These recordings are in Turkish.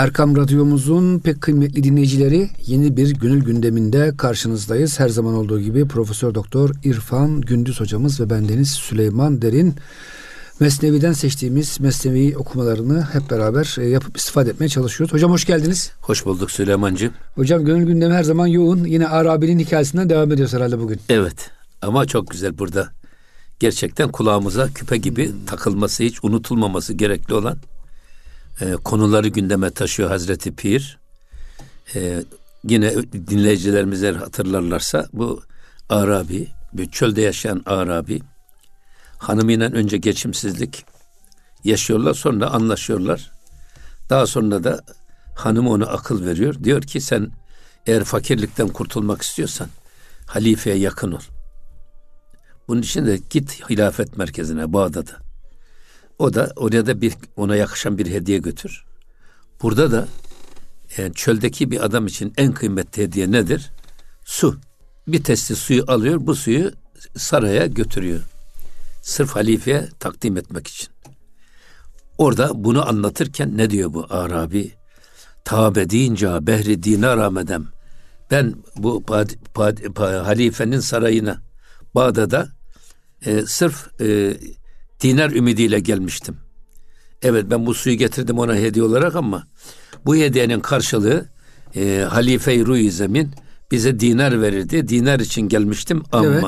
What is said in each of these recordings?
Erkam Radyomuzun pek kıymetli dinleyicileri yeni bir gönül gündeminde karşınızdayız. Her zaman olduğu gibi Profesör Doktor İrfan Gündüz hocamız ve bendeniz Süleyman Derin Mesnevi'den seçtiğimiz Mesnevi okumalarını hep beraber e, yapıp istifade etmeye çalışıyoruz. Hocam hoş geldiniz. Hoş bulduk Süleymancığım. Hocam gönül gündemi her zaman yoğun. Yine Arabi'nin hikayesinden devam ediyoruz herhalde bugün. Evet ama çok güzel burada. Gerçekten kulağımıza küpe gibi takılması hiç unutulmaması gerekli olan e, konuları gündeme taşıyor Hazreti Pir. E, yine dinleyicilerimiz eğer hatırlarlarsa bu Arabi, bir çölde yaşayan Arabi hanımıyla önce geçimsizlik yaşıyorlar sonra anlaşıyorlar. Daha sonra da hanım ona akıl veriyor. Diyor ki sen eğer fakirlikten kurtulmak istiyorsan halifeye yakın ol. Bunun için de git hilafet merkezine Bağdat'a. O da oraya da bir ona yakışan bir hediye götür. Burada da yani çöldeki bir adam için en kıymetli hediye nedir? Su. Bir testi suyu alıyor, bu suyu saraya götürüyor. Sırf halifeye takdim etmek için. Orada bunu anlatırken ne diyor bu Arabi? Tabe deyince behri dinar amedem. Ben bu pad, pad, pad, halifenin sarayına Bağdat'a e, sırf e, dinar ümidiyle gelmiştim. Evet ben bu suyu getirdim ona hediye olarak ama bu hediyenin karşılığı e, halife-i ruh zemin bize dinar verirdi. Dinar için gelmiştim ama evet.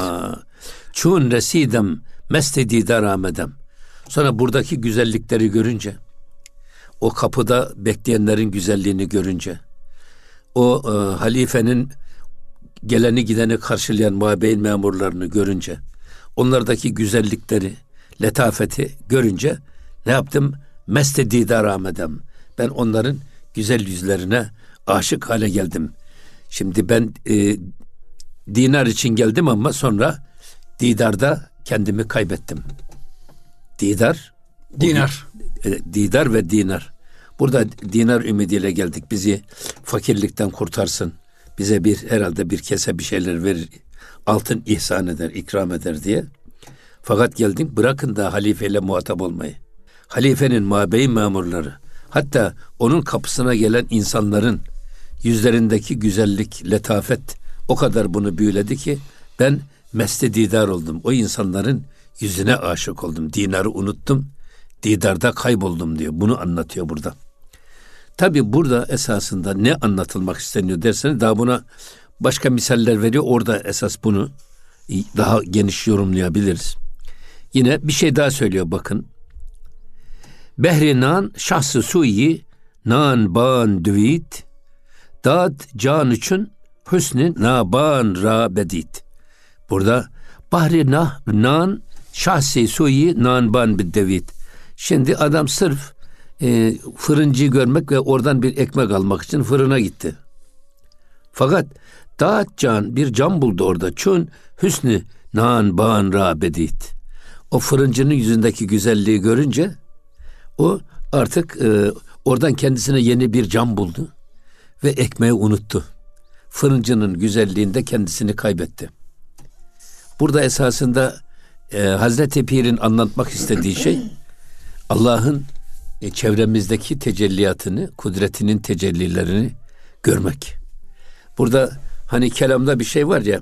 çun residem mestedi daramedem. Sonra buradaki güzellikleri görünce o kapıda bekleyenlerin güzelliğini görünce o e, halifenin geleni gideni karşılayan muhabeyin memurlarını görünce onlardaki güzellikleri letafeti görünce ne yaptım? Meste didar amedem. Ben onların güzel yüzlerine aşık hale geldim. Şimdi ben e, dinar için geldim ama sonra didarda kendimi kaybettim. Didar. Dinar. E, didar ve dinar. Burada dinar ümidiyle geldik. Bizi fakirlikten kurtarsın. Bize bir herhalde bir kese bir şeyler verir. Altın ihsan eder, ikram eder diye. Fakat geldim bırakın da halifeyle muhatap olmayı. Halifenin mabeyi memurları hatta onun kapısına gelen insanların yüzlerindeki güzellik, letafet o kadar bunu büyüledi ki ben meste didar oldum. O insanların yüzüne aşık oldum. Dinarı unuttum. Didarda kayboldum diyor. Bunu anlatıyor burada. Tabi burada esasında ne anlatılmak isteniyor derseniz daha buna başka misaller veriyor. Orada esas bunu daha geniş yorumlayabiliriz. Yine bir şey daha söylüyor bakın. Behri nan şahsı suyi nan ban düvit dad can için hüsnü naban ra bedit. Burada bahri nah nan şahsi suyi nan ban bidevit. Şimdi adam sırf e, fırıncıyı görmek ve oradan bir ekmek almak için fırına gitti. Fakat Dağıt can bir cam buldu orada. Çün hüsnü nan ban ra bedit o fırıncının yüzündeki güzelliği görünce o artık e, oradan kendisine yeni bir cam buldu ve ekmeği unuttu. Fırıncının güzelliğinde kendisini kaybetti. Burada esasında e, Hazreti Pir'in anlatmak istediği şey Allah'ın e, çevremizdeki tecelliyatını, kudretinin tecellilerini görmek. Burada hani kelamda bir şey var ya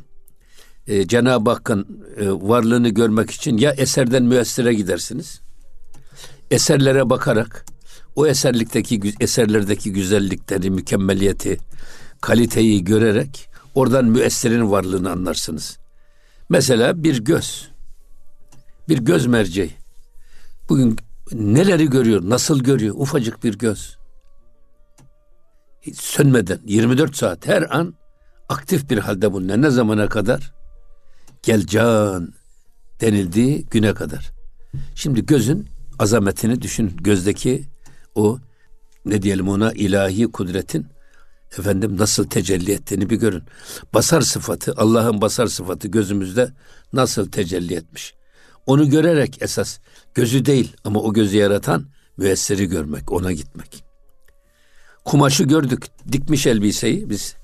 e, Cenab-ı Hakk'ın e, varlığını görmek için ya eserden müessire gidersiniz. Eserlere bakarak o eserlikteki eserlerdeki güzellikleri, mükemmeliyeti, kaliteyi görerek oradan müessirin varlığını anlarsınız. Mesela bir göz. Bir göz merceği. Bugün neleri görüyor, nasıl görüyor? Ufacık bir göz. Hiç sönmeden 24 saat her an aktif bir halde bulunuyor. Ne zamana kadar? Gel can denildiği güne kadar. Şimdi gözün azametini düşün. Gözdeki o ne diyelim ona ilahi kudretin efendim nasıl tecelli ettiğini bir görün. Basar sıfatı, Allah'ın basar sıfatı gözümüzde nasıl tecelli etmiş. Onu görerek esas gözü değil ama o gözü yaratan müessiri görmek, ona gitmek. Kumaşı gördük, dikmiş elbiseyi biz.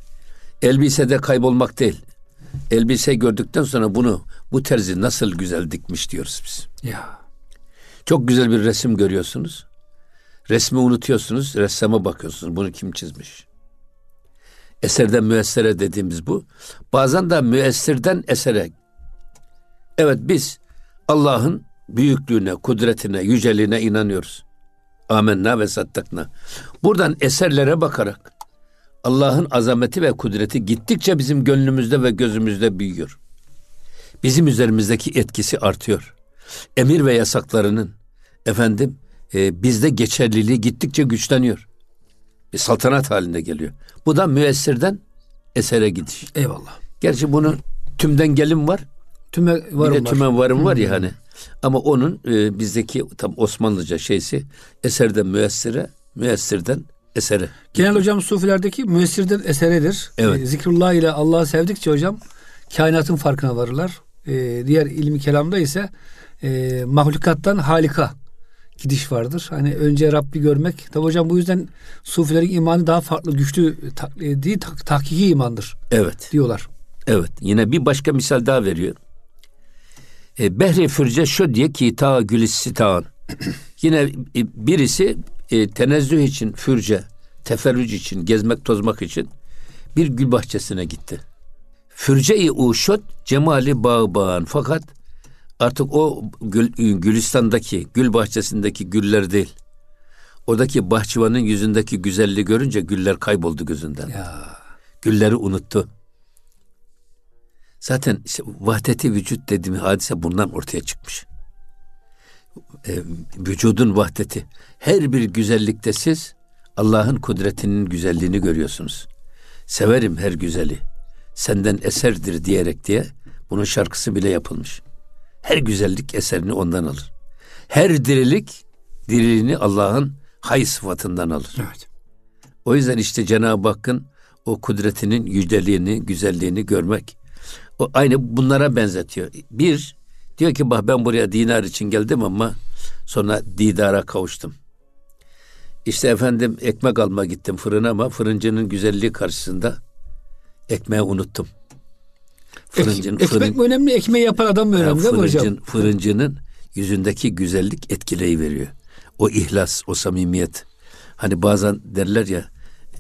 Elbisede kaybolmak değil elbise gördükten sonra bunu bu terzi nasıl güzel dikmiş diyoruz biz. Ya. Çok güzel bir resim görüyorsunuz. Resmi unutuyorsunuz, ressama bakıyorsunuz. Bunu kim çizmiş? Eserden müessere dediğimiz bu. Bazen de müessirden esere. Evet biz Allah'ın büyüklüğüne, kudretine, yüceliğine inanıyoruz. Amenna ve sattakna. Buradan eserlere bakarak Allah'ın azameti ve kudreti gittikçe bizim gönlümüzde ve gözümüzde büyüyor. Bizim üzerimizdeki etkisi artıyor. Emir ve yasaklarının efendim e, bizde geçerliliği gittikçe güçleniyor. Bir saltanat halinde geliyor. Bu da müessirden esere gidiş. Eyvallah. Gerçi bunun tümden gelin var. Tüme Bir varım de var. tümen varım var ya hani. Ama onun e, bizdeki tam Osmanlıca şeysi eserden müessire, müessirden esere. Genel hocam sufilerdeki müessirden eseredir. Evet. E, zikrullah ile Allah'ı sevdikçe hocam kainatın farkına varırlar. E, diğer ilmi kelamda ise e, mahlukattan halika gidiş vardır. Hani önce Rabbi görmek. Tabi hocam bu yüzden sufilerin imanı daha farklı, güçlü tak, e, değil, tak, tahkiki imandır Evet. diyorlar. Evet. Yine bir başka misal daha veriyor. E, Behri fürce şu diye ki ta gülissitan. Yine e, birisi e, tenezzüh için fürce, teferrüc için, gezmek tozmak için bir gül bahçesine gitti. Fürce-i uşot cemali bağ bağın. Fakat artık o gül, Gülistan'daki, gül bahçesindeki güller değil. Oradaki bahçıvanın yüzündeki güzelliği görünce güller kayboldu gözünden. Ya Gülleri unuttu. Zaten işte vahdeti vücut dediğim hadise bundan ortaya çıkmış. E, vücudun vahdeti. Her bir güzellikte siz Allah'ın kudretinin güzelliğini görüyorsunuz. Severim her güzeli. Senden eserdir diyerek diye bunun şarkısı bile yapılmış. Her güzellik eserini ondan alır. Her dirilik diriliğini Allah'ın hay sıfatından alır. evet. O yüzden işte Cenab-ı Hakk'ın o kudretinin yüceliğini, güzelliğini görmek. O aynı bunlara benzetiyor. Bir, diyor ki bak ben buraya dinar için geldim ama sonra didara kavuştum. İşte efendim ekmek alma gittim fırına ama fırıncının güzelliği karşısında ekmeği unuttum. Fırıncının, Ek- ekmek mi önemli, ekmeği yapan adam mı önemli değil mi hocam? fırıncın, fırıncının yüzündeki güzellik etkileyi veriyor. O ihlas, o samimiyet. Hani bazen derler ya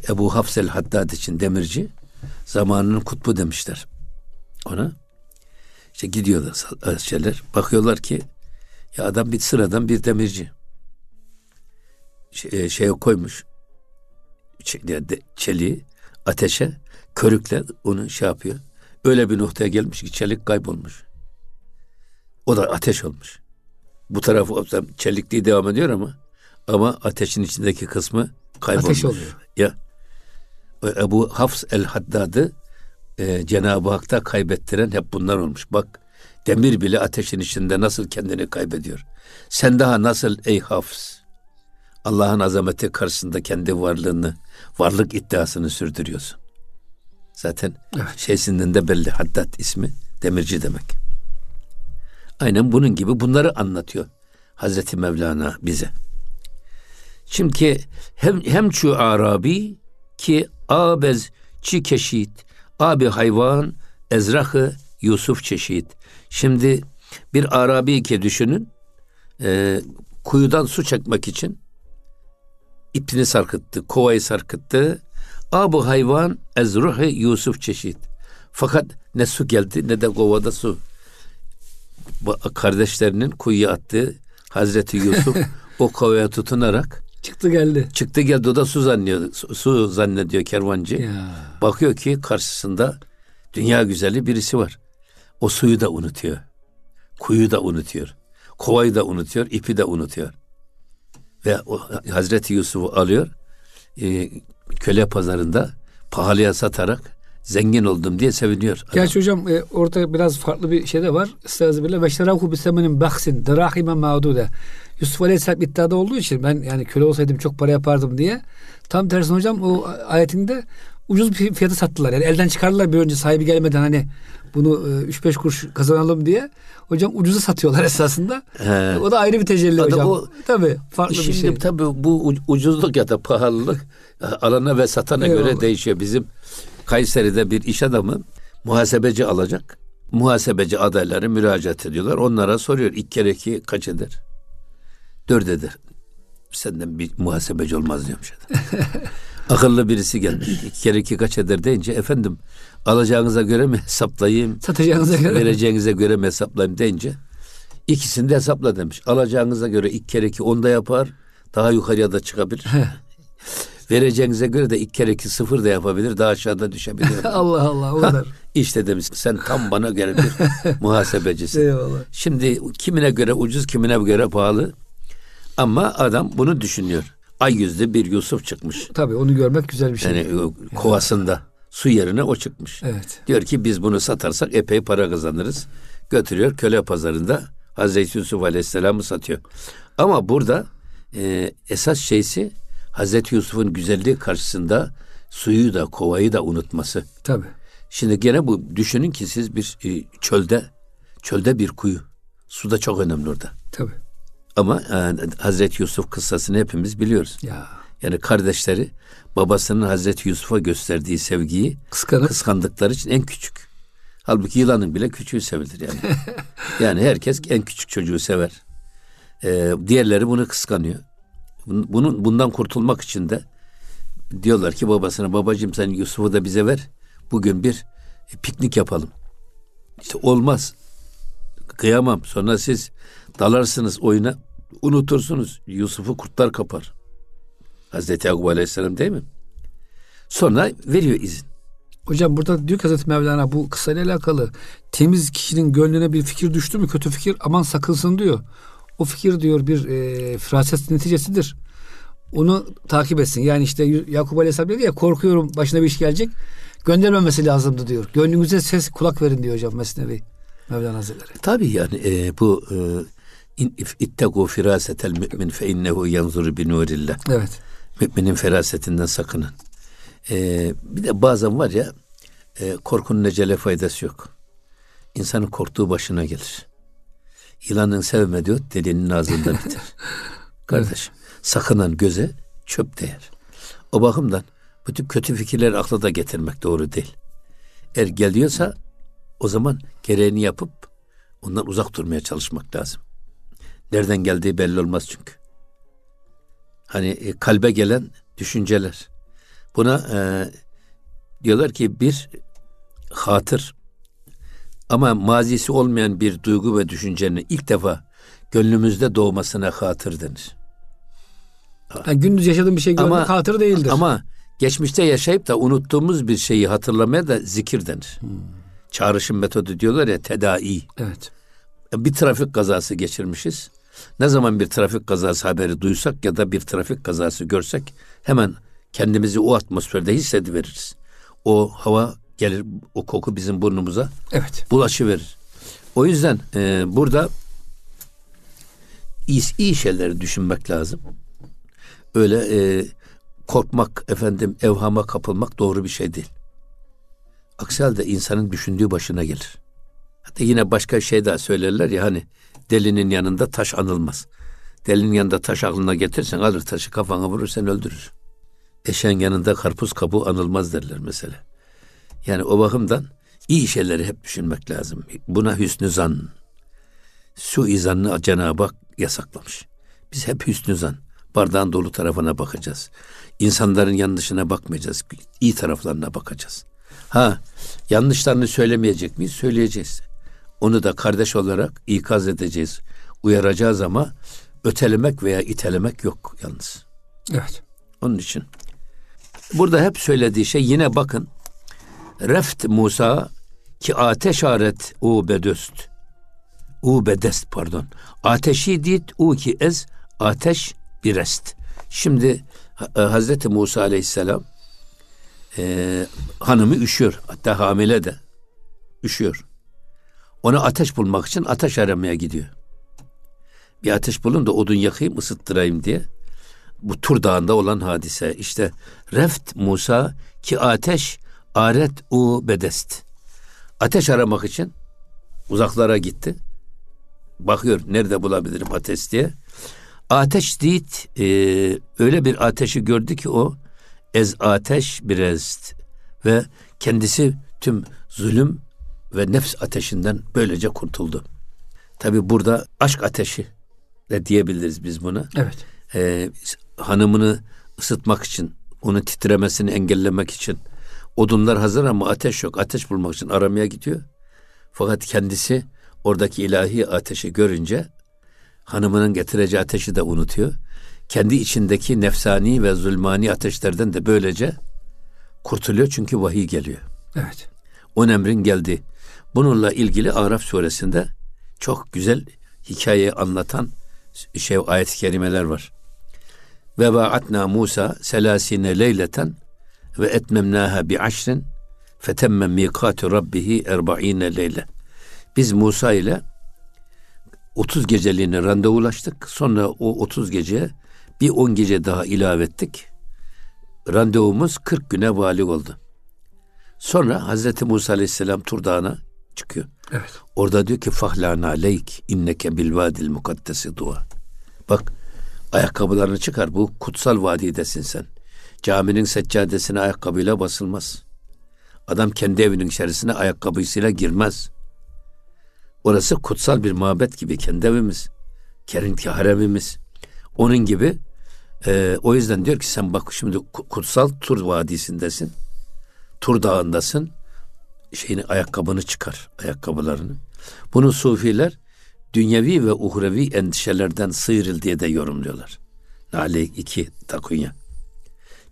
Ebu Hafsel Haddad için demirci zamanının kutbu demişler ona. İşte gidiyorlar şeyler bakıyorlar ki ya adam bir sıradan bir demirci. Şey, şeye koymuş de- çeliği ateşe körükle onu şey yapıyor. Öyle bir noktaya gelmiş ki çelik kaybolmuş. O da ateş olmuş. Bu tarafı çelikliği devam ediyor ama ama ateşin içindeki kısmı kaybolmuş. Ateş oluyor. Ya Ebu Hafs el Haddad'ı e, Cenab-ı Hak'ta kaybettiren hep bunlar olmuş. Bak demir bile ateşin içinde nasıl kendini kaybediyor. Sen daha nasıl ey Hafs Allah'ın azameti karşısında kendi varlığını, varlık iddiasını sürdürüyorsun. Zaten Evet. şeysinden de belli. Haddad ismi demirci demek. Aynen bunun gibi bunları anlatıyor Hazreti Mevlana bize. Çünkü hem hem şu Arabi ki abez çi keşit abi hayvan ezrahı Yusuf çeşit. Şimdi bir Arabi ki düşünün e, kuyudan su çekmek için ipini sarkıttı, kovayı sarkıttı. Abu hayvan ezruhu Yusuf çeşit. Fakat ne su geldi ne de kovada su. Kardeşlerinin kuyuya attığı Hazreti Yusuf o kovaya tutunarak Çıktı geldi. çıktı geldi o da su zannediyor, su, su zannediyor kervancı. Ya. Bakıyor ki karşısında dünya güzeli birisi var. O suyu da unutuyor. Kuyu da unutuyor. Kovayı da unutuyor, ipi de unutuyor. Ve o Hazreti Yusuf'u alıyor. e, köle pazarında pahalıya satarak zengin oldum diye seviniyor. adam. Gerçi hocam e, orada biraz farklı bir şey de var. Estağfirullah. Ve şerahu bi semenin baksin. Drahime mağdude. Yusuf Aleyhisselam iddiada olduğu için ben yani köle olsaydım çok para yapardım diye. Tam tersine hocam o ayetinde ucuz bir fiyata sattılar. Yani elden çıkardılar bir önce sahibi gelmeden hani bunu e, 3-5 kuruş kazanalım diye. Hocam ucuza satıyorlar esasında. He. O da ayrı bir tecelli O hocam. o- Tabii farklı Şimdi bir şey. tabii bu ucuzluk ya da pahalılık e, alana ve satana göre değişiyor. Bizim Kayseri'de bir iş adamı muhasebeci alacak. Muhasebeci adayları müracaat ediyorlar. Onlara soruyor ilk kere iki kaç eder? Dört eder. senden bir muhasebeci olmaz diyormuş adam. Akıllı birisi gelmiş. İki kere iki kaç eder deyince efendim alacağınıza göre mi hesaplayayım? Satacağınıza göre. Vereceğinize göre mi hesaplayayım deyince ikisini de hesapla demiş. Alacağınıza göre iki kere iki onda yapar. Daha yukarıya da çıkabilir. Vereceğinize göre de iki kere iki sıfır da yapabilir. Daha aşağıda düşebilir. Allah Allah o kadar. işte demiş sen tam bana göre bir muhasebecisin. Eyvallah. Şimdi kimine göre ucuz kimine göre pahalı. Ama adam bunu düşünüyor. Ay yüzlü bir Yusuf çıkmış. Tabii onu görmek güzel bir şey. Yani o kovasında su yerine o çıkmış. Evet. Diyor ki biz bunu satarsak epey para kazanırız. Götürüyor köle pazarında Hazreti Yusuf Aleyhisselam'ı satıyor. Ama burada e, esas şeysi Hazreti Yusuf'un güzelliği karşısında suyu da kovayı da unutması. Tabii. Şimdi gene bu düşünün ki siz bir e, çölde çölde bir kuyu. Su da çok önemli orada. Tabii. Ama e, Hazreti Yusuf kıssasını hepimiz biliyoruz. Ya Yani kardeşleri babasının Hazreti Yusuf'a gösterdiği sevgiyi kıskanıp kıskandıkları için en küçük. Halbuki yılanın bile küçüğü sevilir yani. yani herkes en küçük çocuğu sever. Ee, diğerleri bunu kıskanıyor. Bun- Bunun bundan kurtulmak için de diyorlar ki babasına babacığım sen Yusuf'u da bize ver. Bugün bir piknik yapalım. İşte olmaz. Kıyamam. Sonra siz dalarsınız oyuna unutursunuz. Yusuf'u kurtlar kapar. Hazreti Yakup Aleyhisselam değil mi? Sonra veriyor izin. Hocam burada diyor ki Hazreti Mevlana bu kıssayla alakalı temiz kişinin gönlüne bir fikir düştü mü kötü fikir aman sakınsın diyor. O fikir diyor bir e, firaset neticesidir. Onu takip etsin. Yani işte Yakup Aleyhisselam dedi ya korkuyorum başına bir iş gelecek. Göndermemesi lazımdı diyor. Gönlünüze ses kulak verin diyor hocam Mesnevi Mevlana Hazretleri. Tabii yani e, bu e, ittegu firasetel mümin fe innehu yanzuru bi nurillah. Evet. Müminin ferasetinden sakının. E, bir de bazen var ya e, korkunun necele faydası yok. İnsanın korktuğu başına gelir. Yılanın sevme diyor delinin ağzında biter. Kardeşim sakınan göze çöp değer. O bakımdan bu tip kötü fikirleri akla da getirmek doğru değil. Eğer geliyorsa o zaman gereğini yapıp ondan uzak durmaya çalışmak lazım. Nereden geldiği belli olmaz çünkü. Hani e, kalbe gelen düşünceler. Buna e, diyorlar ki bir hatır ama mazisi olmayan bir duygu ve düşüncenin ilk defa gönlümüzde doğmasına hatır denir. Yani gündüz yaşadığın bir şey görmek Ama- hatır değildir. Ama geçmişte yaşayıp da unuttuğumuz bir şeyi hatırlamaya da zikir denir. Çağrışım metodu diyorlar ya tedai. evet. Bir trafik kazası geçirmişiz. Ne zaman bir trafik kazası haberi duysak ya da bir trafik kazası görsek hemen kendimizi o atmosferde hissediveririz. O hava gelir, o koku bizim burnumuza Evet. bulaşıverir. O yüzden e, burada iyi, iyi şeyleri düşünmek lazım. Öyle e, korkmak, efendim evhama kapılmak doğru bir şey değil. Aksi halde insanın düşündüğü başına gelir. Hatta yine başka şey daha söylerler ya hani delinin yanında taş anılmaz. Delinin yanında taş aklına getirsen alır taşı kafana vurur sen öldürür. Eşeğin yanında karpuz kabuğu anılmaz derler mesela. Yani o bakımdan iyi şeyleri hep düşünmek lazım. Buna hüsnü zan. Suizanını Cenab-ı Hak yasaklamış. Biz hep hüsnü zan. Bardağın dolu tarafına bakacağız. İnsanların yanlışına bakmayacağız. İyi taraflarına bakacağız. Ha, yanlışlarını söylemeyecek miyiz? Söyleyeceğiz. Onu da kardeş olarak ikaz edeceğiz. Uyaracağız ama ötelemek veya itelemek yok yalnız. Evet. Onun için. Burada hep söylediği şey yine bakın. Reft Musa ki ateş aret u bedöst. U bedest pardon. Ateşi dit u ki ez ateş birest. Şimdi Ha- Hazreti Musa aleyhisselam e, hanımı üşüyor. Hatta hamile de üşüyor. Ona ateş bulmak için ateş aramaya gidiyor. Bir ateş bulun da odun yakayım ısıttırayım diye bu Tur Dağı'nda olan hadise. İşte reft Musa ki ateş aret u bedest. Ateş aramak için uzaklara gitti. Bakıyor nerede bulabilirim ateş diye. Ateş dit e, öyle bir ateşi gördü ki o ez ateş birest ve kendisi tüm zulüm ve nefs ateşinden böylece kurtuldu. Tabi burada aşk ateşi de diyebiliriz biz buna Evet. e, hanımını ısıtmak için, onu titremesini engellemek için odunlar hazır ama ateş yok. Ateş bulmak için aramaya gidiyor. Fakat kendisi oradaki ilahi ateşi görünce hanımının getireceği ateşi de unutuyor. Kendi içindeki nefsani ve zulmani ateşlerden de böylece kurtuluyor çünkü vahiy geliyor. Evet. On emrin geldi. Bununla ilgili Araf suresinde çok güzel hikayeyi anlatan şey ayet-i kerimeler var. Ve vaatna Musa selasine leyleten ve etmemnaha bi aşrin fetemme mikatu rabbihi erba'ine leyle. Biz Musa ile 30 geceliğine randevulaştık. Sonra o 30 gece bir 10 gece daha ilave ettik. Randevumuz 40 güne vali oldu. Sonra Hazreti Musa Aleyhisselam Tur Dağı'na çıkıyor. Evet. Orada diyor ki fahlana aleyk inneke bil vadil mukaddesi dua. Bak ayakkabılarını çıkar bu kutsal vadidesin sen. Caminin seccadesine ayakkabıyla basılmaz. Adam kendi evinin içerisine ayakkabısıyla girmez. Orası kutsal bir mabet gibi kendi evimiz. Kerinti haremimiz. Onun gibi e, o yüzden diyor ki sen bak şimdi kutsal Tur Vadisi'ndesin. Tur Dağı'ndasın. Şeyini ayakkabını çıkar, ayakkabılarını. Bunu sufiler dünyevi ve uhrevi endişelerden sıyrıl diye de yorumluyorlar. Nale iki takunya.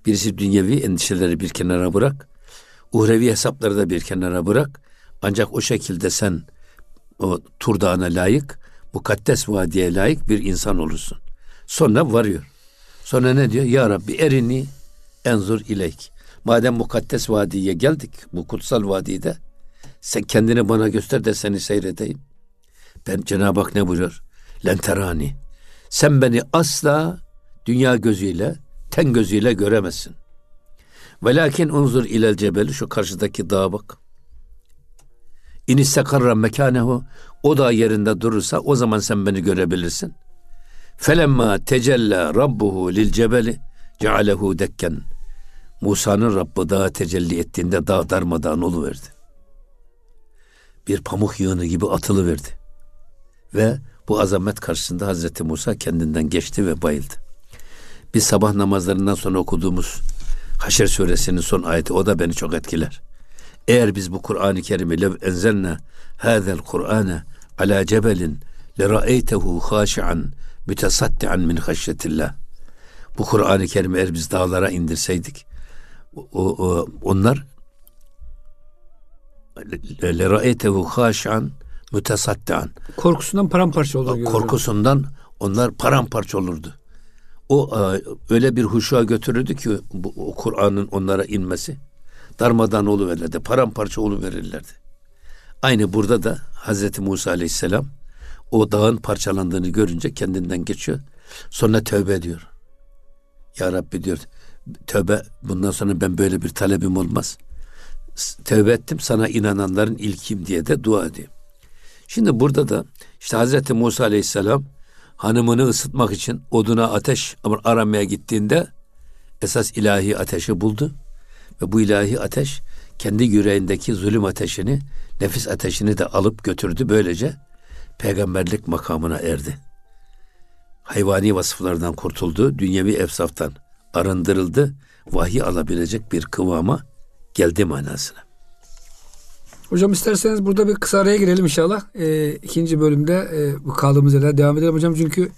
Birisi dünyevi endişeleri bir kenara bırak. Uhrevi hesapları da bir kenara bırak. Ancak o şekilde sen o Tur Dağı'na layık, mukaddes vadiye layık bir insan olursun. Sonra varıyor. Sonra ne diyor? Ya Rabbi erini enzur ileyk. Madem mukaddes vadiye geldik, bu kutsal vadide sen kendini bana göster de seni seyredeyim. Ben Cenab-ı Hak ne buyuruyor? Lenterani. Sen beni asla dünya gözüyle, ten gözüyle göremezsin. Velakin unzur ilel cebeli şu karşıdaki dağa bak. İn istekarra mekanehu o da yerinde durursa o zaman sen beni görebilirsin. Felemma tecella rabbuhu lil cebeli cealehu dekken. Musa'nın Rabbi dağa tecelli ettiğinde dağ darmadağın verdi. Bir pamuk yığını gibi atılı verdi. Ve bu azamet karşısında Hazreti Musa kendinden geçti ve bayıldı. Biz sabah namazlarından sonra okuduğumuz Haşr suresinin son ayeti o da beni çok etkiler. Eğer biz bu Kur'an-ı Kerim'i lev enzelna hâzel Kur'ane ala cebelin le ra'eytehu haşi'an mütesaddian min haşyetillah. Bu Kur'an-ı Kerim'i eğer biz dağlara indirseydik o, o, onlar le ra'eytehu haşi'an mütesaddian. Korkusundan paramparça olur. Korkusundan onlar paramparça olurdu. O e, öyle bir huşuğa götürürdü ki bu Kur'an'ın onlara inmesi darmadan oluverirlerdi, paramparça oluverirlerdi. Aynı burada da Hazreti Musa Aleyhisselam o dağın parçalandığını görünce kendinden geçiyor. Sonra tövbe ediyor. Ya Rabbi diyor, tövbe bundan sonra ben böyle bir talebim olmaz. Tövbe ettim sana inananların ilkim diye de dua ediyor. Şimdi burada da işte Hazreti Musa Aleyhisselam hanımını ısıtmak için oduna ateş aramaya gittiğinde esas ilahi ateşi buldu. Ve bu ilahi ateş kendi yüreğindeki zulüm ateşini, nefis ateşini de alıp götürdü. Böylece peygamberlik makamına erdi. Hayvani vasıflardan kurtuldu, dünyevi efsaftan arındırıldı, vahiy alabilecek bir kıvama geldi manasına. Hocam isterseniz burada bir kısa araya girelim inşallah. E, ikinci bölümde e, bu kaldığımız yerden devam edelim hocam. Çünkü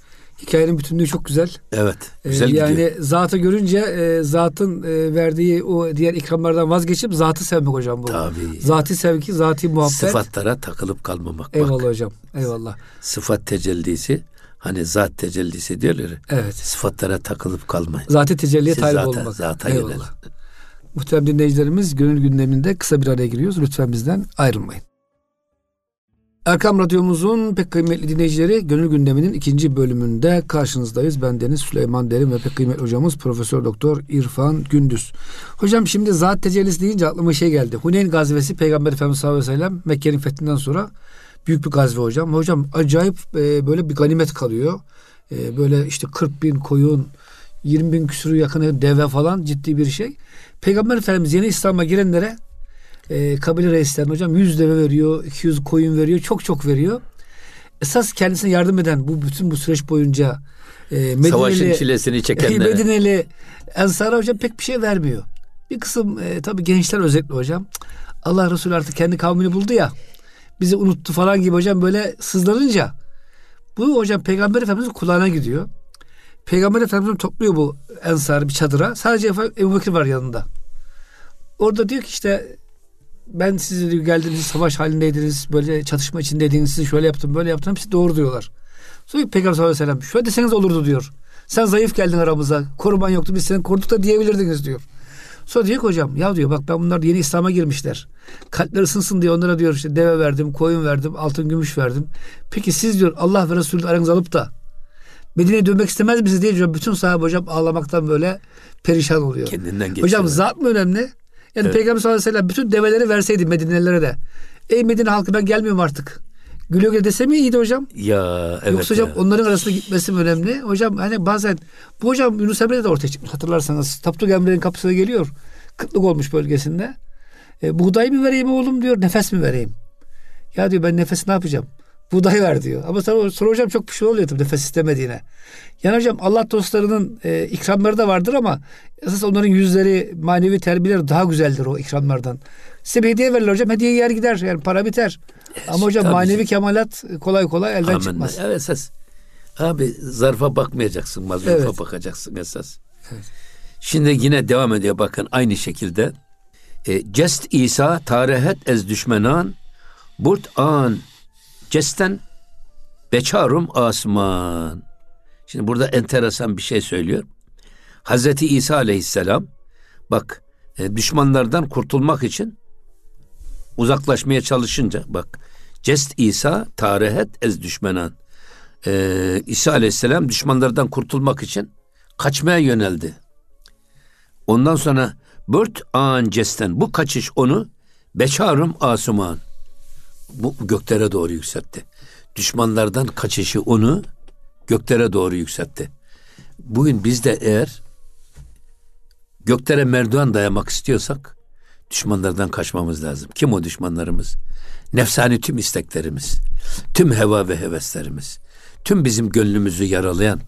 hikayenin bütünlüğü çok güzel. Evet. Ee, güzel ee, yani gidiyor. zatı görünce e, zatın e, verdiği o diğer ikramlardan vazgeçip zatı sevmek hocam bu. Tabii. Zati sevgi, zati muhabbet. Sıfatlara takılıp kalmamak. Eyvallah bak. hocam. Eyvallah. Sıfat tecellisi hani zat tecellisi diyorlar. Evet. Sıfatlara takılıp kalmayın. Zati tecelliye talip olmak. Zata Eyvallah. Yönel. Muhterem dinleyicilerimiz gönül gündeminde kısa bir araya giriyoruz. Lütfen bizden ayrılmayın. Erkam Radyomuzun pek kıymetli dinleyicileri Gönül Gündemi'nin ikinci bölümünde karşınızdayız. Ben Deniz Süleyman Derin ve pek kıymetli hocamız Profesör Doktor İrfan Gündüz. Hocam şimdi zat tecellisi deyince aklıma şey geldi. Huneyn gazvesi Peygamber Efendimiz sallallahu aleyhi ve sellem Mekke'nin fethinden sonra büyük bir gazve hocam. Hocam acayip e, böyle bir ganimet kalıyor. E, böyle işte 40 bin koyun, 20 bin küsürü yakın deve falan ciddi bir şey. Peygamber Efendimiz yeni İslam'a girenlere e, kabile reislerine hocam 100 deve veriyor, 200 koyun veriyor, çok çok veriyor. esas kendisine yardım eden bu bütün bu süreç boyunca e, Medineli, Savaşın çilesini çekenlere. Medineli Ensar'a hocam pek bir şey vermiyor. Bir kısım e, tabii gençler özellikle hocam. Allah Resulü artık kendi kavmini buldu ya. Bizi unuttu falan gibi hocam böyle sızlanınca bu hocam Peygamber Efendimiz'in kulağına gidiyor. Peygamber Efendimiz topluyor bu ensarı bir çadıra. Sadece Ebu Bekir var yanında. Orada diyor ki işte ben siz diyor, geldiniz savaş halindeydiniz böyle çatışma içindeydiniz sizi şöyle yaptım böyle yaptım hepsi doğru diyorlar. Sonra Peygamber sallallahu aleyhi ve sellem şöyle deseniz olurdu diyor. Sen zayıf geldin aramıza koruman yoktu biz seni koruduk da diyebilirdiniz diyor. Sonra diyor ki hocam ya diyor bak ben bunlar yeni İslam'a girmişler. Kalpleri ısınsın diye onlara diyor işte deve verdim, koyun verdim, altın gümüş verdim. Peki siz diyor Allah ve Resulü aranızı alıp da Medine'ye dönmek istemez misiniz diye diyor. Bütün sahabe hocam ağlamaktan böyle perişan oluyor. Kendinden geçiyor. Hocam zat mı önemli? Yani evet. Peygamber sallallahu aleyhi ve sellem bütün develeri verseydi Medinelilere de. Ey Medine halkı ben gelmiyorum artık. Güle güle dese mi iyiydi hocam? Ya evet. Yoksa hocam ya. onların arasında gitmesi mi önemli? Hocam hani bazen bu hocam Yunus Emre'de de ortaya çıkmış hatırlarsanız. Tapduk Emre'nin kapısına geliyor. Kıtlık olmuş bölgesinde. E, buğday mı vereyim oğlum diyor nefes mi vereyim? Ya diyor ben nefes ne yapacağım? Buğday ver diyor. Ama sonra, sonra hocam çok pişman oluyor tabii nefes istemediğine. Yani hocam Allah dostlarının e, ikramları da vardır ama esas onların yüzleri, manevi terbiyeleri daha güzeldir o ikramlardan. Size bir hediye verirler hocam. Hediye yer gider. Yani para biter. Ama hocam manevi ki. kemalat kolay kolay elden Amin. çıkmaz. Evet esas. Abi zarfa bakmayacaksın, mazlufa Evet. bakacaksın esas. Şimdi yine devam ediyor bakın aynı şekilde. E, cest İsa tarihet ez düşmenan burt an cesten beçarum asman. Şimdi burada enteresan bir şey söylüyor. Hazreti İsa aleyhisselam bak e, düşmanlardan kurtulmak için uzaklaşmaya çalışınca bak cest İsa tarihet ez düşmenan. Ee, İsa aleyhisselam düşmanlardan kurtulmak için kaçmaya yöneldi. Ondan sonra bört an cesten bu kaçış onu beçarum asuman bu göklere doğru yükseltti. Düşmanlardan kaçışı onu göklere doğru yükseltti. Bugün biz de eğer göklere merdiven dayamak istiyorsak düşmanlardan kaçmamız lazım. Kim o düşmanlarımız? Nefsani tüm isteklerimiz, tüm heva ve heveslerimiz, tüm bizim gönlümüzü yaralayan,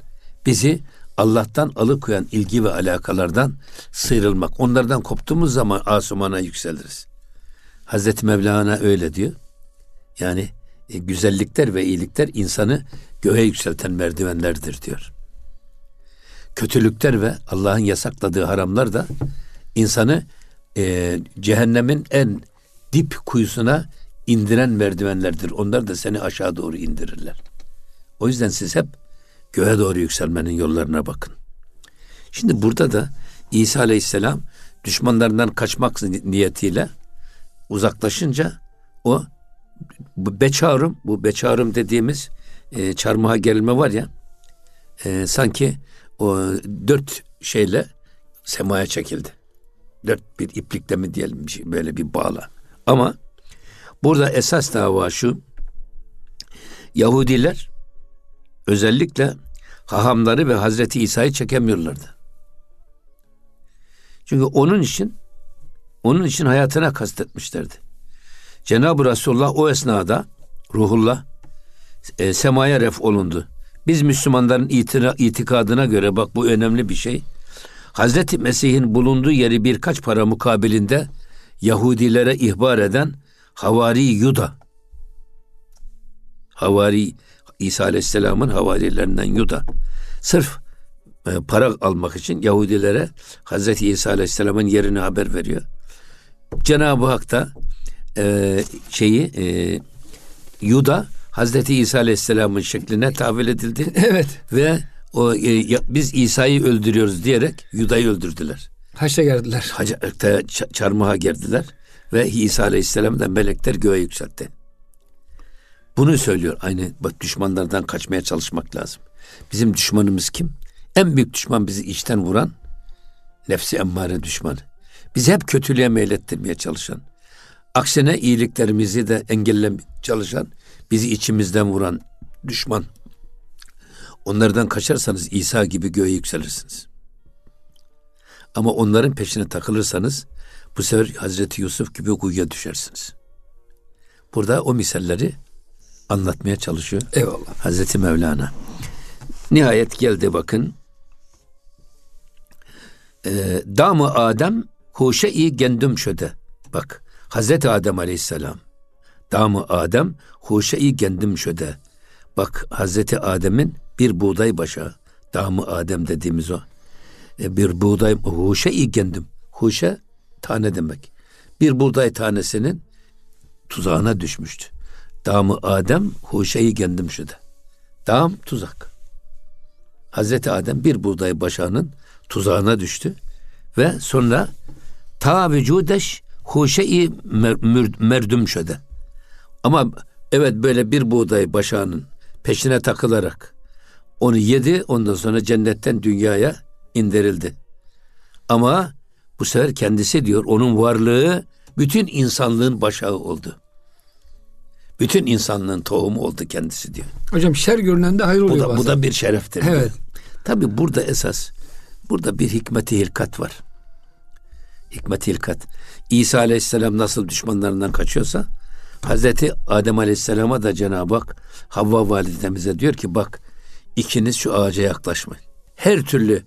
bizi Allah'tan alıkoyan ilgi ve alakalardan sıyrılmak. Onlardan koptuğumuz zaman asumana yükseliriz. Hazreti Mevlana öyle diyor. Yani e, güzellikler ve iyilikler insanı göğe yükselten merdivenlerdir diyor. Kötülükler ve Allah'ın yasakladığı haramlar da insanı e, cehennemin en dip kuyusuna indiren merdivenlerdir. Onlar da seni aşağı doğru indirirler. O yüzden siz hep göğe doğru yükselmenin yollarına bakın. Şimdi burada da İsa Aleyhisselam düşmanlarından kaçmak niyetiyle uzaklaşınca o bu beçarım, bu beçarım dediğimiz e, çarmıha gelme var ya e, sanki o dört şeyle semaya çekildi. Dört bir iplikle mi diyelim şey, böyle bir bağla. Ama burada esas dava şu Yahudiler özellikle hahamları ve Hazreti İsa'yı çekemiyorlardı. Çünkü onun için onun için hayatına kastetmişlerdi. Cenab-ı Resulullah o esnada ruhullah e, semaya ref olundu. Biz Müslümanların itikadına göre bak bu önemli bir şey. Hazreti Mesih'in bulunduğu yeri birkaç para mukabilinde Yahudilere ihbar eden Havari Yuda. Havari İsa Aleyhisselam'ın havarilerinden Yuda. Sırf e, para almak için Yahudilere Hazreti İsa Aleyhisselam'ın yerini haber veriyor. Cenab-ı Hak da e, şeyi e, Yuda Hazreti İsa Aleyhisselam'ın şekline tahvil edildi. Evet. Ve o e, ya, biz İsa'yı öldürüyoruz diyerek Yuda'yı öldürdüler. Haçta geldiler. Hacete çarmıha gerdiler ve İsa Aleyhisselam'ı da melekler göğe yükseltti. Bunu söylüyor. Aynı bak düşmanlardan kaçmaya çalışmak lazım. Bizim düşmanımız kim? En büyük düşman bizi içten vuran nefsi emmare düşmanı. Bizi hep kötülüğe meylettirmeye çalışan. Aksine iyiliklerimizi de engellemeye çalışan, bizi içimizden vuran düşman. Onlardan kaçarsanız İsa gibi göğe yükselirsiniz. Ama onların peşine takılırsanız bu sefer Hazreti Yusuf gibi kuyuya düşersiniz. Burada o misalleri anlatmaya çalışıyor. Eyvallah. Hazreti Mevlana. Nihayet geldi bakın. Ee, damı Adem huşe-i gendüm şöde. Bak Hazreti Adem Aleyhisselam. Damı Adem huşe-i gendüm şöde. Bak Hazreti Adem'in bir buğday başağı. Damı Adem dediğimiz o. E, bir buğday huşe-i gendüm. Huşe tane demek. Bir buğday tanesinin tuzağına düşmüştü. Damı Adem huşeyi kendim şuda. Dam tuzak. Hazreti Adem bir buğday başağının tuzağına düştü ve sonra ta vücudeş huşeyi merdüm şöde. Ama evet böyle bir buğday başağının peşine takılarak onu yedi ondan sonra cennetten dünyaya indirildi. Ama bu sefer kendisi diyor onun varlığı bütün insanlığın başağı oldu. Bütün insanlığın tohumu oldu kendisi diyor. Hocam şer görünen de hayır oluyor bu da, bazen. Bu da bir şereftir. Evet. Diyor. Tabi burada esas burada bir hikmeti hilkat var. Hikmeti hilkat. İsa Aleyhisselam nasıl düşmanlarından kaçıyorsa Hazreti Adem Aleyhisselam'a da Cenab-ı Hak Havva validemize diyor ki bak ikiniz şu ağaca yaklaşmayın. Her türlü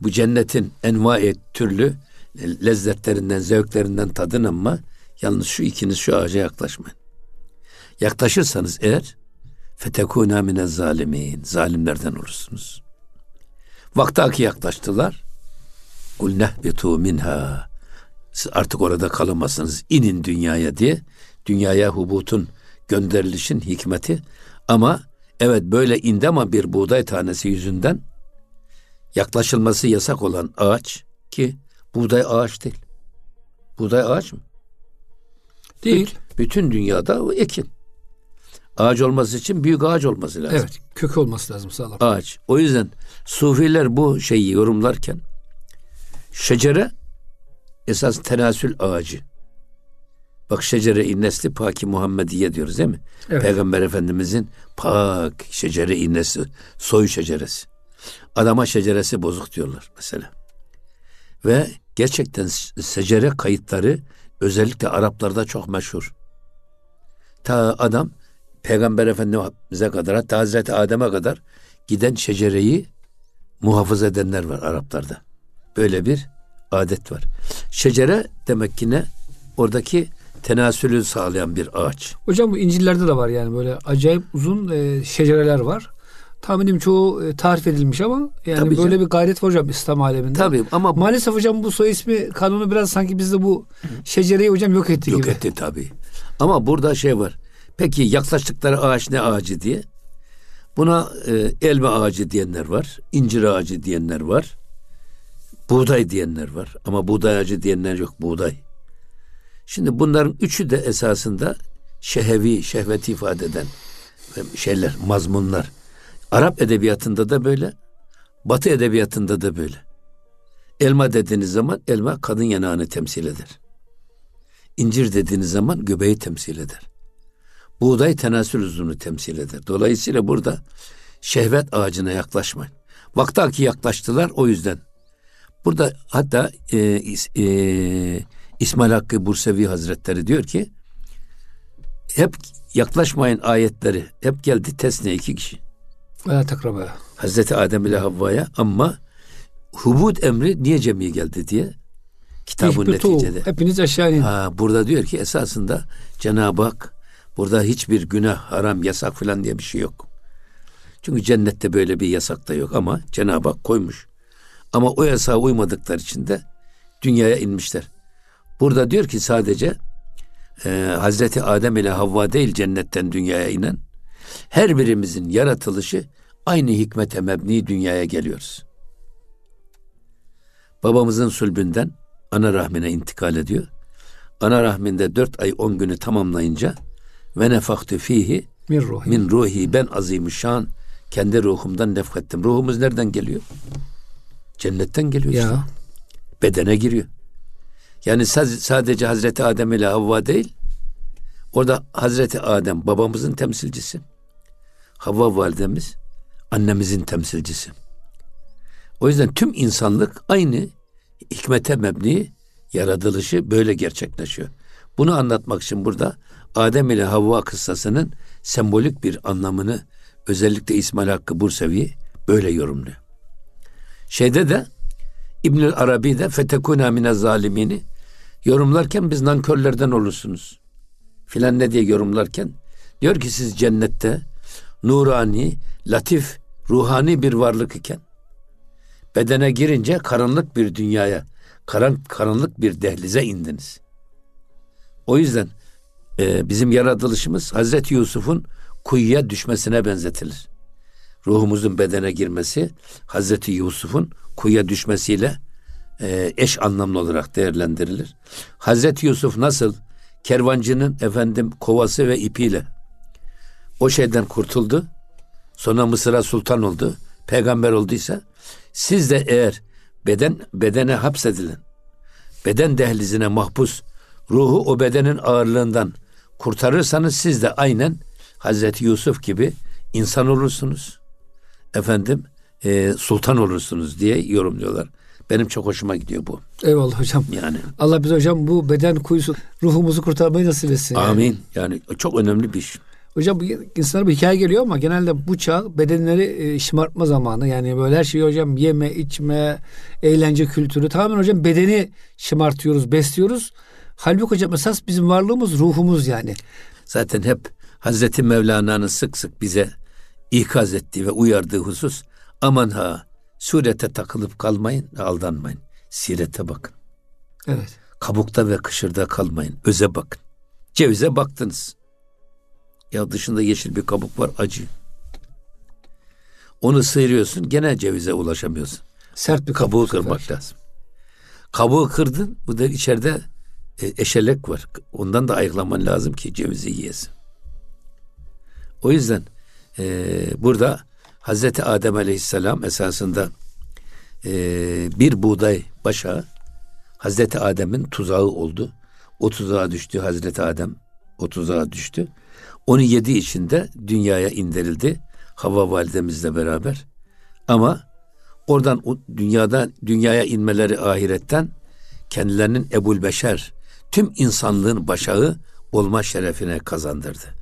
bu cennetin envai türlü lezzetlerinden, zevklerinden tadın ama yalnız şu ikiniz şu ağaca yaklaşmayın. Yaklaşırsanız eğer fetekûnâ mine zalimin. Zalimlerden olursunuz. Vaktaki yaklaştılar. Kul nehbitu minha. Siz artık orada kalamazsınız. İnin dünyaya diye. Dünyaya hubutun gönderilişin hikmeti. Ama evet böyle indi ama bir buğday tanesi yüzünden yaklaşılması yasak olan ağaç ki buğday ağaç değil. Buğday ağaç mı? Değil. Bütün dünyada o ekin. Ağaç olması için büyük ağaç olması lazım. Evet, kökü olması lazım sağlam. Ağaç. O yüzden sufiler bu şeyi yorumlarken şecere esas tenasül ağacı. Bak şecere-i nesli paki Muhammediye diyoruz değil mi? Evet. Peygamber Efendimizin pak şecere-i nesli, soy şeceresi. Adama şeceresi bozuk diyorlar mesela. Ve gerçekten secere kayıtları özellikle Araplarda çok meşhur. Ta adam Peygamber Efendimiz'e kadar hatta Hazreti Adem'e kadar giden şecereyi muhafaza edenler var Araplarda. Böyle bir adet var. Şecere demek ki ne? Oradaki tenasülü sağlayan bir ağaç. Hocam bu İncil'lerde de var yani böyle acayip uzun e, şecereler var. Tahminim çoğu e, tarif edilmiş ama yani Tabii böyle canım. bir gayret var hocam İslam aleminde. Tabii ama maalesef hocam bu soy ismi kanunu biraz sanki bizde bu şecereyi hocam yok etti yok gibi. Yok etti tabii. Ama burada şey var. Peki yaklaştıkları ağaç ne ağacı diye? Buna e, elma ağacı diyenler var, incir ağacı diyenler var, buğday diyenler var. Ama buğday ağacı diyenler yok, buğday. Şimdi bunların üçü de esasında şehevi, şehveti ifade eden şeyler, mazmunlar. Arap edebiyatında da böyle, Batı edebiyatında da böyle. Elma dediğiniz zaman elma kadın yanağını temsil eder. İncir dediğiniz zaman göbeği temsil eder. Buğday tenasül uzunu temsil eder. Dolayısıyla burada şehvet ağacına yaklaşmayın. Vaktaki yaklaştılar o yüzden. Burada hatta e, e, İsmail Hakkı Bursevi Hazretleri diyor ki hep yaklaşmayın ayetleri hep geldi tesne iki kişi. Veya takrabaya. Hazreti Adem ile Havva'ya ama hubud emri niye cemiye geldi diye kitabın neticede. Hepiniz aşağı inin. Ha, burada diyor ki esasında Cenab-ı Hak Burada hiçbir günah, haram, yasak falan diye bir şey yok. Çünkü cennette böyle bir yasak da yok ama Cenab-ı Hak koymuş. Ama o yasağa uymadıkları için de dünyaya inmişler. Burada diyor ki sadece e, Hazreti Adem ile Havva değil cennetten dünyaya inen her birimizin yaratılışı aynı hikmete mebni dünyaya geliyoruz. Babamızın sulbünden ana rahmine intikal ediyor. Ana rahminde dört ay on günü tamamlayınca ve nefaktu fihi min ruhi. min ruhi ben azimüşşan kendi ruhumdan nefkettim. Ruhumuz nereden geliyor? Cennetten geliyor ya. işte. Bedene giriyor. Yani sadece Hazreti Adem ile Havva değil, orada Hazreti Adem babamızın temsilcisi. Havva validemiz annemizin temsilcisi. O yüzden tüm insanlık aynı hikmete mebni yaratılışı böyle gerçekleşiyor. Bunu anlatmak için burada Adem ile Havva kıssasının sembolik bir anlamını özellikle İsmail Hakkı Bursevi böyle yorumluyor. Şeyde de İbnül Arabi de fetekuna mine zalimini yorumlarken biz nankörlerden olursunuz. Filan ne diye yorumlarken diyor ki siz cennette nurani, latif, ruhani bir varlık iken bedene girince karanlık bir dünyaya, karan, karanlık bir dehlize indiniz. O yüzden e, bizim yaratılışımız Hazreti Yusuf'un kuyuya düşmesine benzetilir. Ruhumuzun bedene girmesi Hazreti Yusuf'un kuyuya düşmesiyle e, eş anlamlı olarak değerlendirilir. Hazreti Yusuf nasıl kervancının efendim kovası ve ipiyle o şeyden kurtuldu. Sonra Mısır'a sultan oldu. Peygamber olduysa siz de eğer beden bedene hapsedilen beden dehlizine mahpus ruhu o bedenin ağırlığından kurtarırsanız siz de aynen Hazreti Yusuf gibi insan olursunuz. Efendim e, sultan olursunuz diye yorumluyorlar. Benim çok hoşuma gidiyor bu. Eyvallah hocam. Yani. Allah bize hocam bu beden kuyusu ruhumuzu kurtarmayı nasip etsin. Amin. Yani. yani çok önemli bir iş. Hocam insanlara bir hikaye geliyor ama genelde bu çağ bedenleri e, şımartma zamanı. Yani böyle her şeyi hocam yeme, içme, eğlence kültürü tamamen hocam bedeni şımartıyoruz, besliyoruz. Halbuki hocam esas bizim varlığımız ruhumuz yani. Zaten hep Hazreti Mevlana'nın sık sık bize ikaz ettiği ve uyardığı husus aman ha surete takılıp kalmayın, aldanmayın. Sirete bakın. Evet. Kabukta ve kışırda kalmayın. Öze bakın. Cevize baktınız. Ya dışında yeşil bir kabuk var acı. Onu sıyırıyorsun gene cevize ulaşamıyorsun. Sert bir kabuğu kırmak sefer. lazım. Kabuğu kırdın bu da içeride e, eşelek var. Ondan da ayıklaman lazım ki cevizi yiyesin. O yüzden e, burada Hazreti Adem Aleyhisselam esasında e, bir buğday başağı Hazreti Adem'in tuzağı oldu. O tuzağa düştü Hazreti Adem. O tuzağa düştü. Onu yedi içinde dünyaya indirildi. Hava validemizle beraber. Ama oradan o dünyada dünyaya inmeleri ahiretten kendilerinin Ebul Beşer tüm insanlığın başağı olma şerefine kazandırdı.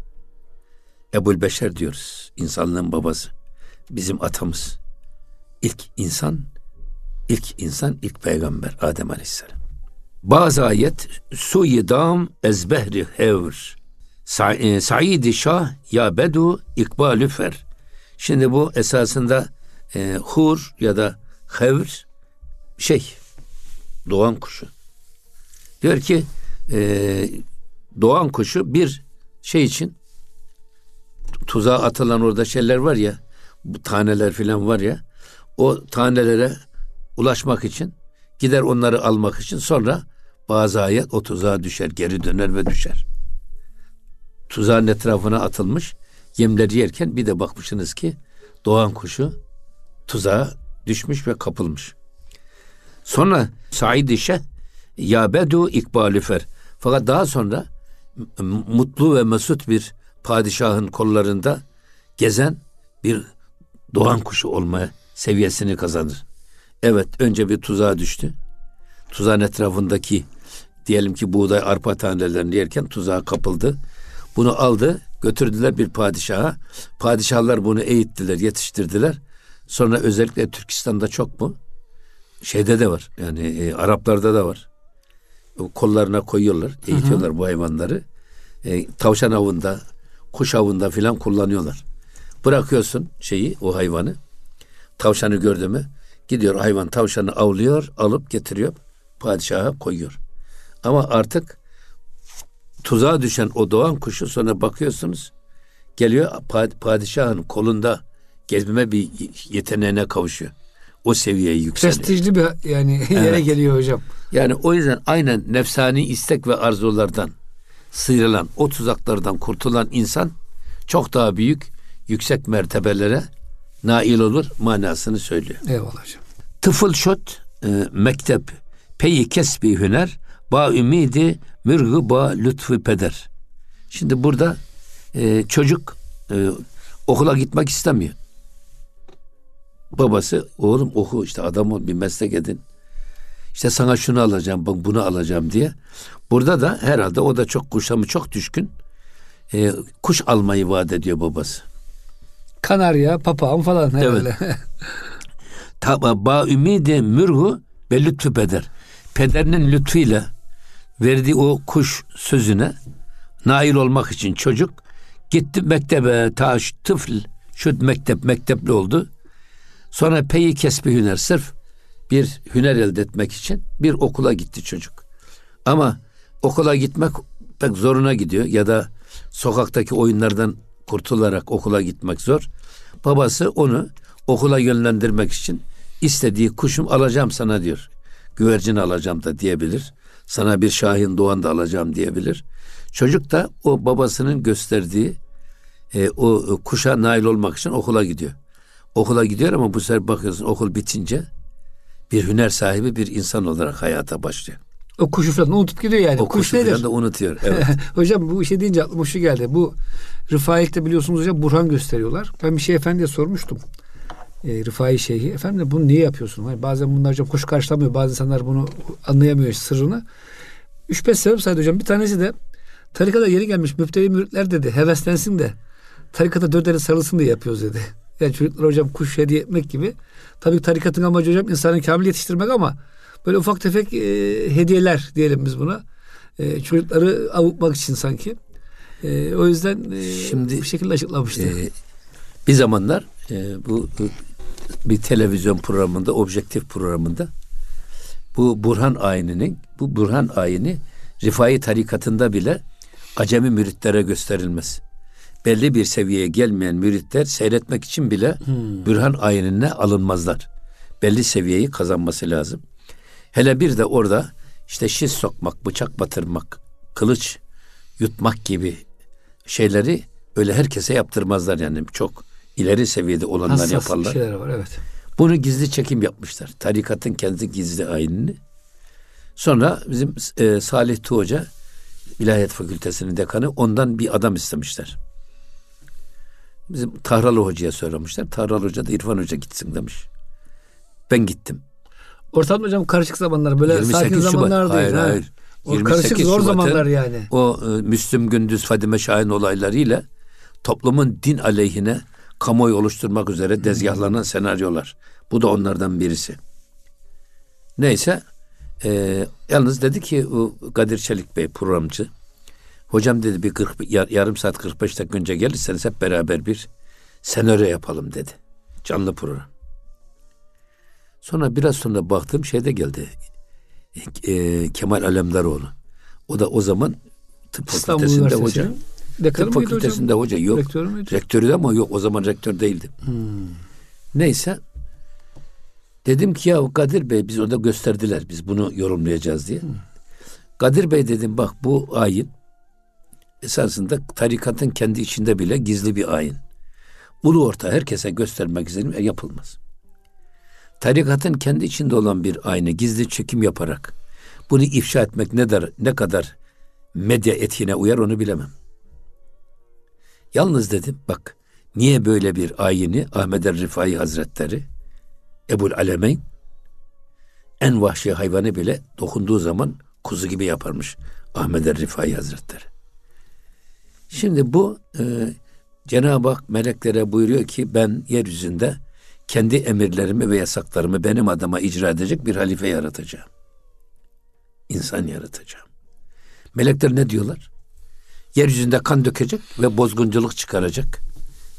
Ebul Beşer diyoruz. insanlığın babası. Bizim atamız. İlk insan, ilk insan, ilk peygamber Adem Aleyhisselam. Bazı ayet suyi dam ezbehri hevr. E, Said-i Şah ya bedu ikbalü fer. Şimdi bu esasında e, hur ya da hevr şey doğan kuşu. Diyor ki e, doğan kuşu bir şey için tuzağa atılan orada şeyler var ya taneler filan var ya o tanelere ulaşmak için gider onları almak için sonra bazı ayet o tuzağa düşer geri döner ve düşer tuzağın etrafına atılmış yemleri yerken bir de bakmışsınız ki doğan kuşu tuzağa düşmüş ve kapılmış. Sonra Said işe ya bedu ikbalüfer. Fakat daha sonra mutlu ve mesut bir padişahın kollarında gezen bir doğan kuşu olma seviyesini kazanır. Evet önce bir tuzağa düştü. Tuzağın etrafındaki diyelim ki buğday arpa tanelerini yerken tuzağa kapıldı. Bunu aldı, götürdüler bir padişaha. Padişahlar bunu eğittiler, yetiştirdiler. Sonra özellikle Türkistan'da çok mu? Şeyde de var. Yani e, Araplarda da var. O kollarına koyuyorlar, eğitiyorlar hı hı. bu hayvanları. E, tavşan avında, kuş avında filan kullanıyorlar. Bırakıyorsun şeyi, o hayvanı. Tavşanı gördü mü? Gidiyor hayvan tavşanı avlıyor, alıp getiriyor. Padişaha koyuyor. Ama artık tuzağa düşen o doğan kuşu sonra bakıyorsunuz geliyor padişahın kolunda gezme bir yeteneğine kavuşuyor. O seviyeye yükseliyor. Prestijli bir yani evet. yere geliyor hocam. Yani o yüzden aynen nefsani istek ve arzulardan sıyrılan, o tuzaklardan kurtulan insan çok daha büyük, yüksek mertebelere nail olur manasını söylüyor. Eyvallah hocam. Tıfıl şot, e, mektep, peyi kesbi hüner, ba ümidi mürgü ba lütfü peder. Şimdi burada e, çocuk e, okula gitmek istemiyor. Babası oğlum oku işte adam ol bir meslek edin. İşte sana şunu alacağım bak bunu alacağım diye. Burada da herhalde o da çok kuşamı çok düşkün. e, kuş almayı vaat ediyor babası. Kanarya, papağan falan herhalde. Evet. Taba ba ümidi mürhu ve lütfü peder. Pederinin lütfuyla verdiği o kuş sözüne nail olmak için çocuk gitti mektebe taş tıfl şu mektep mektepli oldu. Sonra peyi kesbi hüner sırf bir hüner elde etmek için bir okula gitti çocuk. Ama okula gitmek pek zoruna gidiyor ya da sokaktaki oyunlardan kurtularak okula gitmek zor. Babası onu okula yönlendirmek için istediği kuşum alacağım sana diyor. Güvercin alacağım da diyebilir. Sana bir şahin doğan da alacağım diyebilir. Çocuk da o babasının gösterdiği e, o kuşa nail olmak için okula gidiyor. Okula gidiyor ama bu sefer bakıyorsun okul bitince bir hüner sahibi bir insan olarak hayata başlıyor. O kuşu falan unutup gidiyor yani. O Kuş kuşu nedir? falan da unutuyor. Evet. hocam bu işe deyince aklıma şu geldi. Bu Rıfailik'te biliyorsunuz hocam Burhan gösteriyorlar. Ben bir şey efendiye sormuştum. E, Rıfai Şeyhi. Efendim de bunu niye yapıyorsun? Hani bazen bunlar hocam kuş karşılamıyor. Bazı insanlar bunu anlayamıyor sırrını. 3-5 sebep saydı hocam. Bir tanesi de tarikata yeni gelmiş müfteli müritler dedi. Heveslensin de tarikata dört eli sarılsın diye yapıyoruz dedi. Yani çocuklar hocam kuş hediye etmek gibi. Tabii tarikatın amacı hocam insanı kamil yetiştirmek ama böyle ufak tefek e, hediyeler diyelim biz buna. E, çocukları avutmak için sanki. E, o yüzden e, Şimdi, bu şekilde açıklamıştı. E, bir zamanlar e, bu, bir televizyon programında, objektif programında bu Burhan ayininin, bu Burhan ayini Rifai tarikatında bile acemi müritlere gösterilmez. Belli bir seviyeye gelmeyen müritler seyretmek için bile hmm. Burhan ayinine alınmazlar. Belli seviyeyi kazanması lazım. Hele bir de orada işte şiz sokmak, bıçak batırmak, kılıç yutmak gibi şeyleri öyle herkese yaptırmazlar yani çok ileri seviyede olanlar Hassas yaparlar. şeyler var evet. Bunu gizli çekim yapmışlar. Tarikatın kendi gizli ayinini. Sonra bizim e, Salih Tu Hoca İlahiyat Fakültesinin dekanı ondan bir adam istemişler. Bizim Tahralı Hoca'ya söylemişler. Tahralı Hoca da İrfan Hoca gitsin demiş. Ben gittim. Ortam hocam karışık zamanlar böyle sakin zamanlar değil. Hayır ha. hayır. O karışık zor zamanlar yani. O e, Müslüm Gündüz Fadime Şahin olaylarıyla toplumun din aleyhine kamuoyu oluşturmak üzere dezgahlanan senaryolar. Bu da onlardan birisi. Neyse e, yalnız dedi ki o Kadir Çelik Bey programcı hocam dedi bir 40, yarım saat 45 dakika önce gelirseniz hep beraber bir senaryo yapalım dedi. Canlı program. Sonra biraz sonra baktım şeyde geldi. E, Kemal Alemdaroğlu. O da o zaman tıp fakültesinde hoca. Dekanı tıp fakültesinde hocam? hoca yok. Rektörü müydü? Rektörü de ama yok o zaman rektör değildi. Hmm. Neyse dedim ki ya Kadir Bey biz orada gösterdiler biz bunu yorumlayacağız diye. Hmm. Kadir Bey dedim bak bu ayin esasında tarikatın kendi içinde bile gizli bir ayin. Ulu orta herkese göstermek için yapılmaz tarikatın kendi içinde olan bir ayna gizli çekim yaparak bunu ifşa etmek ne, der, ne kadar medya etine uyar onu bilemem. Yalnız dedim bak niye böyle bir ayini Ahmet er Rifai Hazretleri Ebul Alemeyn en vahşi hayvanı bile dokunduğu zaman kuzu gibi yaparmış Ahmet er Rifai Hazretleri. Şimdi bu e, Cenab-ı Hak meleklere buyuruyor ki ben yeryüzünde kendi emirlerimi ve yasaklarımı benim adıma icra edecek bir halife yaratacağım. İnsan yaratacağım. Melekler ne diyorlar? Yeryüzünde kan dökecek ve bozgunculuk çıkaracak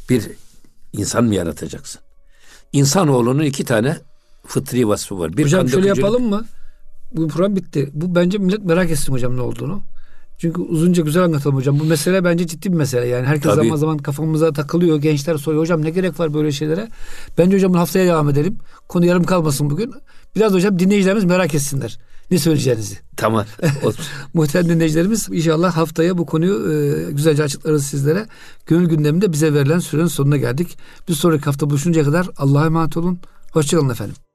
bir insan mı yaratacaksın? İnsanoğlunun iki tane fıtri vasfı var. Bir hocam şöyle yapalım mı? Bu program bitti. Bu bence millet merak etsin hocam ne olduğunu. Çünkü uzunca güzel anlatalım hocam. Bu mesele bence ciddi bir mesele. Yani herkes Tabii. zaman zaman kafamıza takılıyor. Gençler soruyor. Hocam ne gerek var böyle şeylere? Bence hocam haftaya devam edelim. Konu yarım kalmasın bugün. Biraz hocam dinleyicilerimiz merak etsinler. Ne söyleyeceğinizi. Tamam. Muhterem dinleyicilerimiz inşallah haftaya bu konuyu e, güzelce açıklarız sizlere. Gönül gündeminde bize verilen sürenin sonuna geldik. Bir sonraki hafta buluşuncaya kadar Allah'a emanet olun. Hoşçakalın efendim.